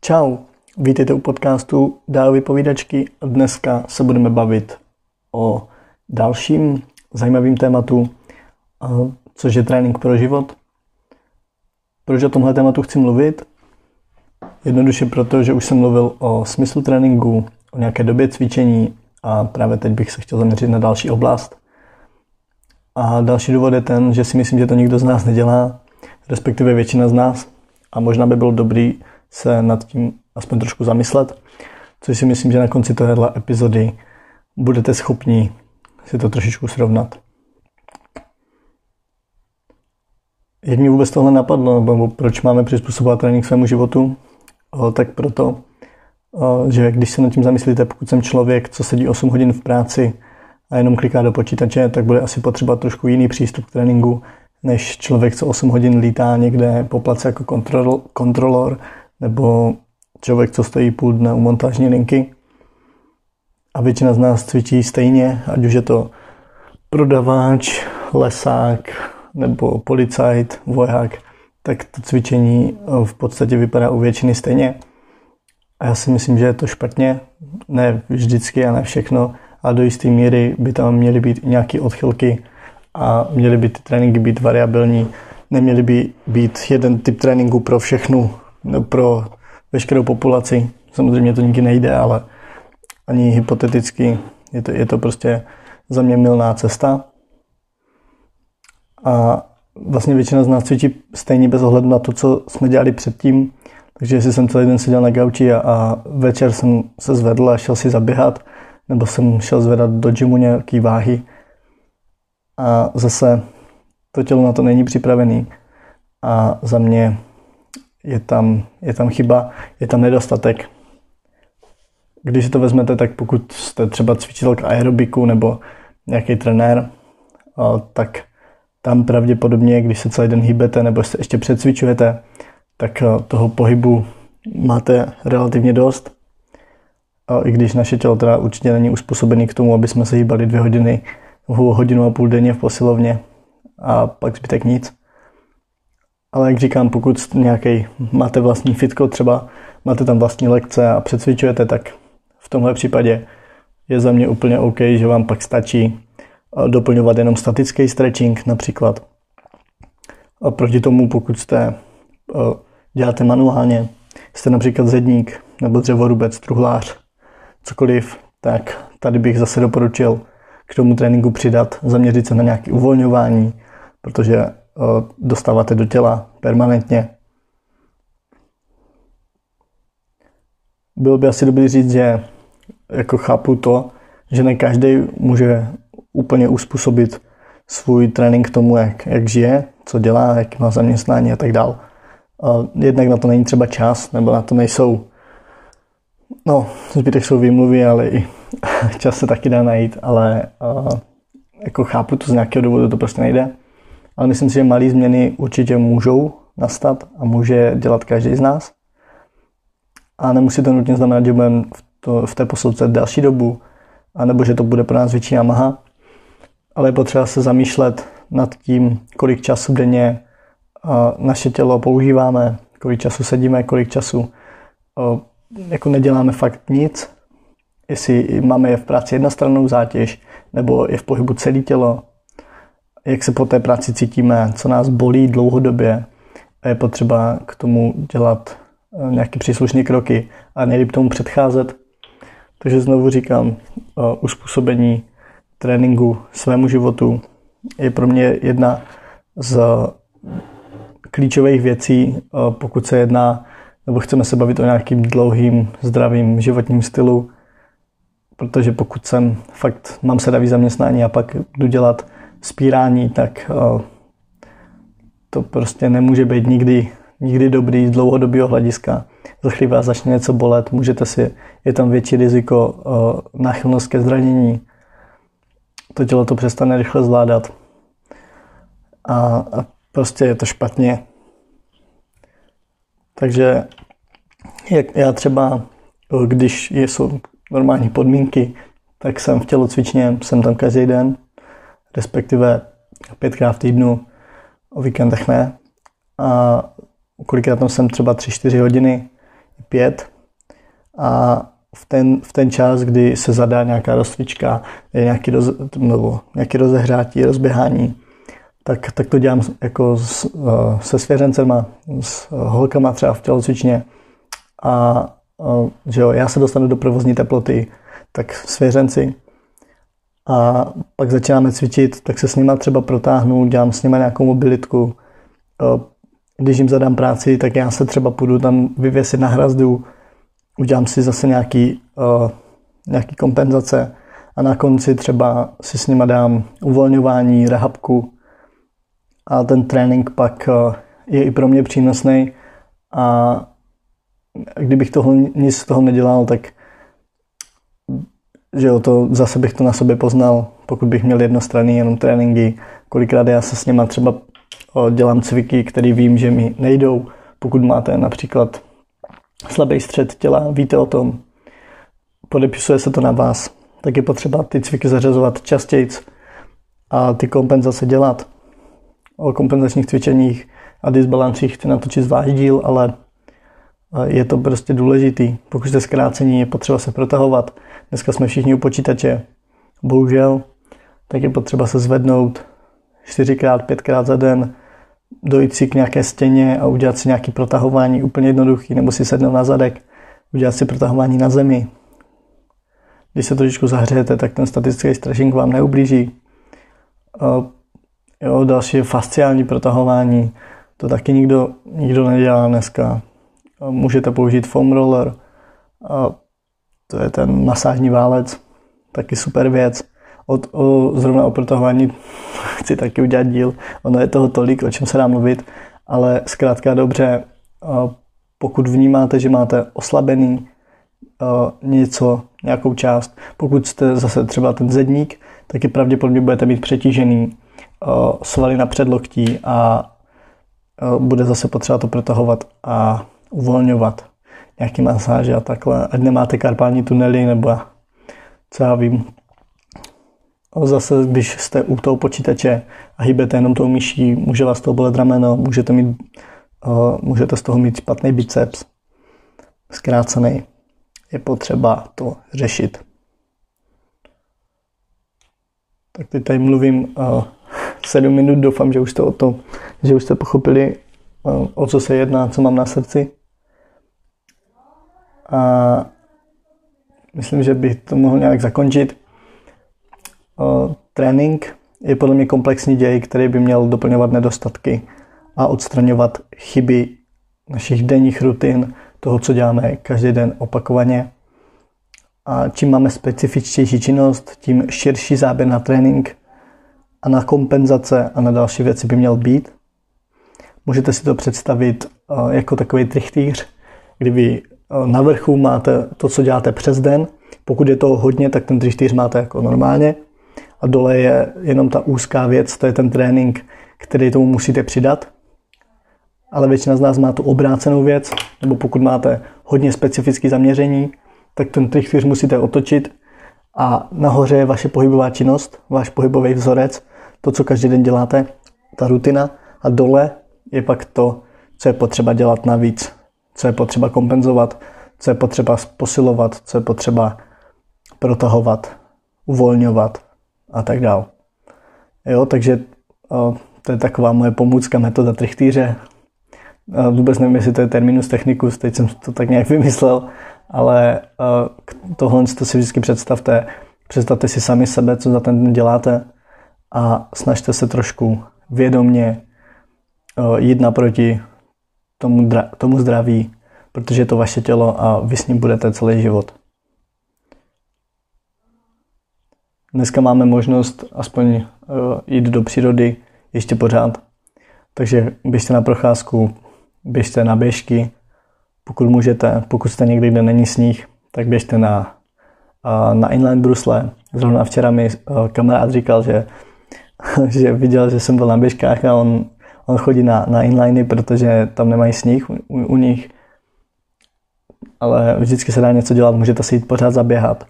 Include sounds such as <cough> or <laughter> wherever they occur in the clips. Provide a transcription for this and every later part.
Čau, vítejte u podcastu Dál vypovídačky dneska se budeme bavit o dalším zajímavým tématu, což je trénink pro život. Proč o tomhle tématu chci mluvit? Jednoduše proto, že už jsem mluvil o smyslu tréninku, o nějaké době cvičení a právě teď bych se chtěl zaměřit na další oblast. A další důvod je ten, že si myslím, že to nikdo z nás nedělá, respektive většina z nás. A možná by bylo dobrý se nad tím aspoň trošku zamyslet, což si myslím, že na konci téhle epizody budete schopni si to trošičku srovnat. Jak mi vůbec tohle napadlo, nebo proč máme přizpůsobovat trénink svému životu? Tak proto, že když se nad tím zamyslíte, pokud jsem člověk, co sedí 8 hodin v práci a jenom kliká do počítače, tak bude asi potřeba trošku jiný přístup k tréninku, než člověk, co 8 hodin lítá někde po place jako kontrol, kontrolor nebo člověk, co stojí půl dne u montážní linky a většina z nás cvičí stejně, ať už je to prodavač, lesák nebo policajt, voják, tak to cvičení eh, v podstatě vypadá u většiny stejně. A já si myslím, že je to špatně, ne vždycky a ne všechno, a do jisté míry by tam měly být nějaké odchylky a měly by ty tréninky být variabilní. Neměly by být jeden typ tréninku pro všechnu pro veškerou populaci. Samozřejmě to nikdy nejde, ale ani hypoteticky je to, je to prostě za mě milná cesta. A vlastně většina z nás cvičí stejně bez ohledu na to, co jsme dělali předtím. Takže jestli jsem celý den seděl na gauči a, a večer jsem se zvedl a šel si zaběhat, nebo jsem šel zvedat do gymu nějaký váhy a zase to tělo na to není připravený. A za mě je tam, je tam chyba, je tam nedostatek. Když si to vezmete, tak pokud jste třeba cvičitel k aerobiku nebo nějaký trenér, tak tam pravděpodobně, když se celý den hýbete nebo se ještě přecvičujete, tak toho pohybu máte relativně dost. I když naše tělo teda určitě není uspůsobené k tomu, aby jsme se hýbali dvě hodiny, hodinu a půl denně v posilovně a pak zbytek nic. Ale jak říkám, pokud nějaký máte vlastní fitko, třeba máte tam vlastní lekce a přecvičujete, tak v tomhle případě je za mě úplně OK, že vám pak stačí eh, doplňovat jenom statický stretching například. A proti tomu, pokud jste eh, děláte manuálně, jste například zedník nebo dřevorubec, truhlář, cokoliv, tak tady bych zase doporučil k tomu tréninku přidat, zaměřit se na nějaké uvolňování, protože dostáváte do těla permanentně. Bylo by asi dobré říct, že jako chápu to, že ne každý může úplně uspůsobit svůj trénink k tomu, jak, jak žije, co dělá, jak má zaměstnání a tak dál. Jednak na to není třeba čas, nebo na to nejsou, no, zbytek jsou výmluvy, ale i <laughs> čas se taky dá najít, ale jako chápu to z nějakého důvodu, to prostě nejde ale myslím si, že malé změny určitě můžou nastat a může dělat každý z nás. A nemusí to nutně znamenat, že budeme v, to, v té posledce další dobu, anebo že to bude pro nás větší namaha. Ale je potřeba se zamýšlet nad tím, kolik času denně naše tělo používáme, kolik času sedíme, kolik času jako neděláme fakt nic, jestli máme je v práci jednostrannou zátěž, nebo je v pohybu celé tělo, jak se po té práci cítíme, co nás bolí dlouhodobě a je potřeba k tomu dělat eh, nějaké příslušné kroky a nejlíp tomu předcházet. Takže znovu říkám, eh, uspůsobení tréninku svému životu je pro mě jedna z klíčových věcí, eh, pokud se jedná, nebo chceme se bavit o nějakým dlouhým, zdravým životním stylu, protože pokud jsem fakt mám sedavý zaměstnání a pak jdu dělat spírání, tak eh, to prostě nemůže být nikdy, nikdy dobrý z dlouhodobého hlediska. Za chvíli vás začne něco bolet, můžete si, je tam větší riziko eh, náchylnost ke zranění. To tělo to přestane rychle zvládat. A, a prostě je to špatně. Takže jak já třeba, eh, když jsou normální podmínky, tak jsem v tělocvičně, jsem tam každý den, respektive pětkrát v týdnu, o víkendech ne. A kolikrát tam jsem třeba 3-4 hodiny, pět a v ten, v ten čas, kdy se zadá nějaká rozcvička, nějaký, roz, nebo nějaký rozehřátí, rozběhání, tak, tak to dělám jako s, uh, se svěřencema, s uh, holkama třeba v tělocvičně a uh, že jo, já se dostanu do provozní teploty, tak svěřenci a pak začínáme cvičit, tak se s nima třeba protáhnu, dělám s nima nějakou mobilitku. Když jim zadám práci, tak já se třeba půjdu tam vyvěsit na hrazdu, udělám si zase nějaký, nějaký kompenzace a na konci třeba si s nima dám uvolňování, rehabku a ten trénink pak je i pro mě přínosný a kdybych toho, nic z toho nedělal, tak že jo, to zase bych to na sobě poznal, pokud bych měl jednostranný jenom tréninky, kolikrát já se s nima třeba dělám cviky, které vím, že mi nejdou. Pokud máte například slabý střed těla, víte o tom, podepisuje se to na vás, tak je potřeba ty cviky zařazovat častěji a ty kompenzace dělat. O kompenzačních cvičeních a disbalancích chci natočit zvlášť díl, ale je to prostě důležitý. Pokud jste zkrácení, je potřeba se protahovat. Dneska jsme všichni u počítače. Bohužel, tak je potřeba se zvednout čtyřikrát, pětkrát za den, dojít si k nějaké stěně a udělat si nějaké protahování úplně jednoduchý, nebo si sednout na zadek, udělat si protahování na zemi. Když se trošičku zahřejete, tak ten statický stretching vám neublíží. Jo, další je fasciální protahování. To taky nikdo, nikdo nedělá dneska. Můžete použít foam roller. To je ten masážní válec. Taky super věc. O, o, zrovna o protahování <laughs> chci taky udělat díl. Ono je toho tolik, o čem se dá mluvit, ale zkrátka dobře, pokud vnímáte, že máte oslabený něco, nějakou část, pokud jste zase třeba ten zedník, tak je pravděpodobně budete mít přetížený svaly na předloktí a bude zase potřeba to protahovat a uvolňovat nějaký masáže a takhle, ať nemáte karpální tunely nebo co já vím, Zase, když jste u toho počítače a hýbete jenom tou myší, může vás to bolet rameno, můžete, mít, uh, můžete z toho mít špatný biceps, zkrácený. Je potřeba to řešit. Tak teď tady mluvím uh, 7 minut, doufám, že už jste o to, že už jste pochopili, uh, o co se jedná, co mám na srdci. A myslím, že bych to mohl nějak zakončit trénink je podle mě komplexní děj, který by měl doplňovat nedostatky a odstraňovat chyby našich denních rutin, toho, co děláme každý den opakovaně. A čím máme specifičtější činnost, tím širší záběr na trénink a na kompenzace a na další věci by měl být. Můžete si to představit jako takový trichtýř, kdy vy na vrchu máte to, co děláte přes den. Pokud je to hodně, tak ten trichtýř máte jako normálně a dole je jenom ta úzká věc, to je ten trénink, který tomu musíte přidat. Ale většina z nás má tu obrácenou věc, nebo pokud máte hodně specifické zaměření, tak ten trichtýř musíte otočit a nahoře je vaše pohybová činnost, váš pohybový vzorec, to, co každý den děláte, ta rutina a dole je pak to, co je potřeba dělat navíc, co je potřeba kompenzovat, co je potřeba posilovat, co je potřeba protahovat, uvolňovat a tak dál. Jo, takže to je taková moje pomůcka, metoda trichtýře. Vůbec nevím, jestli to je terminus technicus, teď jsem to tak nějak <laughs> vymyslel, ale tohle to si vždycky představte. Představte si sami sebe, co za ten den děláte a snažte se trošku vědomně jít naproti tomu, tomu zdraví, protože je to vaše tělo a vy s ním budete celý život. Dneska máme možnost aspoň uh, jít do přírody ještě pořád. Takže běžte na procházku, běžte na běžky, pokud můžete, pokud jste někde, kde není sníh, tak běžte na, uh, na inline brusle. Zrovna včera mi uh, kamarád říkal, že, <laughs> že viděl, že jsem byl na běžkách a on, on chodí na, na inliny, protože tam nemají sníh u, u nich. Ale vždycky se dá něco dělat, můžete si jít pořád zaběhat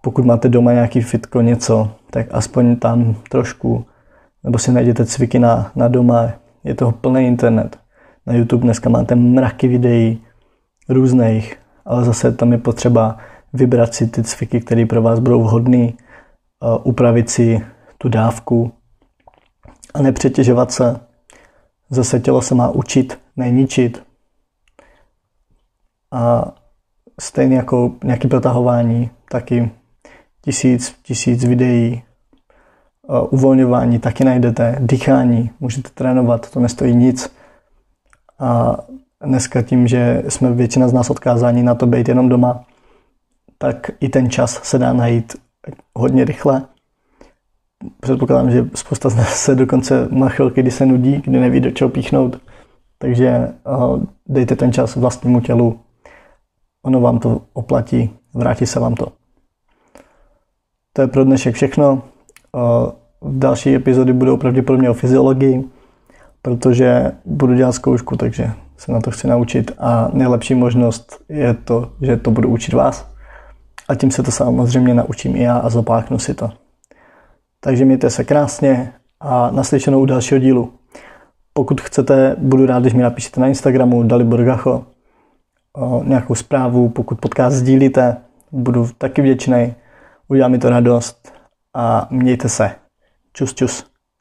pokud máte doma nějaký fitko, něco, tak aspoň tam trošku, nebo si najděte cviky na, na doma, je toho plný internet. Na YouTube dneska máte mraky videí, různých, ale zase tam je potřeba vybrat si ty cviky, které pro vás budou vhodné, upravit si tu dávku a nepřetěžovat se. Zase tělo se má učit, neničit. A stejně jako nějaké protahování, taky tisíc, tisíc videí, uvolňování taky najdete, dýchání, můžete trénovat, to nestojí nic. A dneska tím, že jsme většina z nás odkázáni na to být jenom doma, tak i ten čas se dá najít hodně rychle. Předpokládám, že spousta z nás se dokonce má chvilky, kdy se nudí, kdy neví, do čeho píchnout. Takže dejte ten čas vlastnímu tělu. Ono vám to oplatí, vrátí se vám to. To je pro dnešek všechno. V další epizody budou pravděpodobně o fyziologii, protože budu dělat zkoušku, takže se na to chci naučit a nejlepší možnost je to, že to budu učit vás a tím se to samozřejmě naučím i já a zopáknu si to. Takže mějte se krásně a naslyšenou u dalšího dílu. Pokud chcete, budu rád, když mi napíšete na Instagramu Dalibor Gacho nějakou zprávu, pokud podcast sdílíte, budu taky vděčný, udělá mi to radost a mějte se. Čus, čus.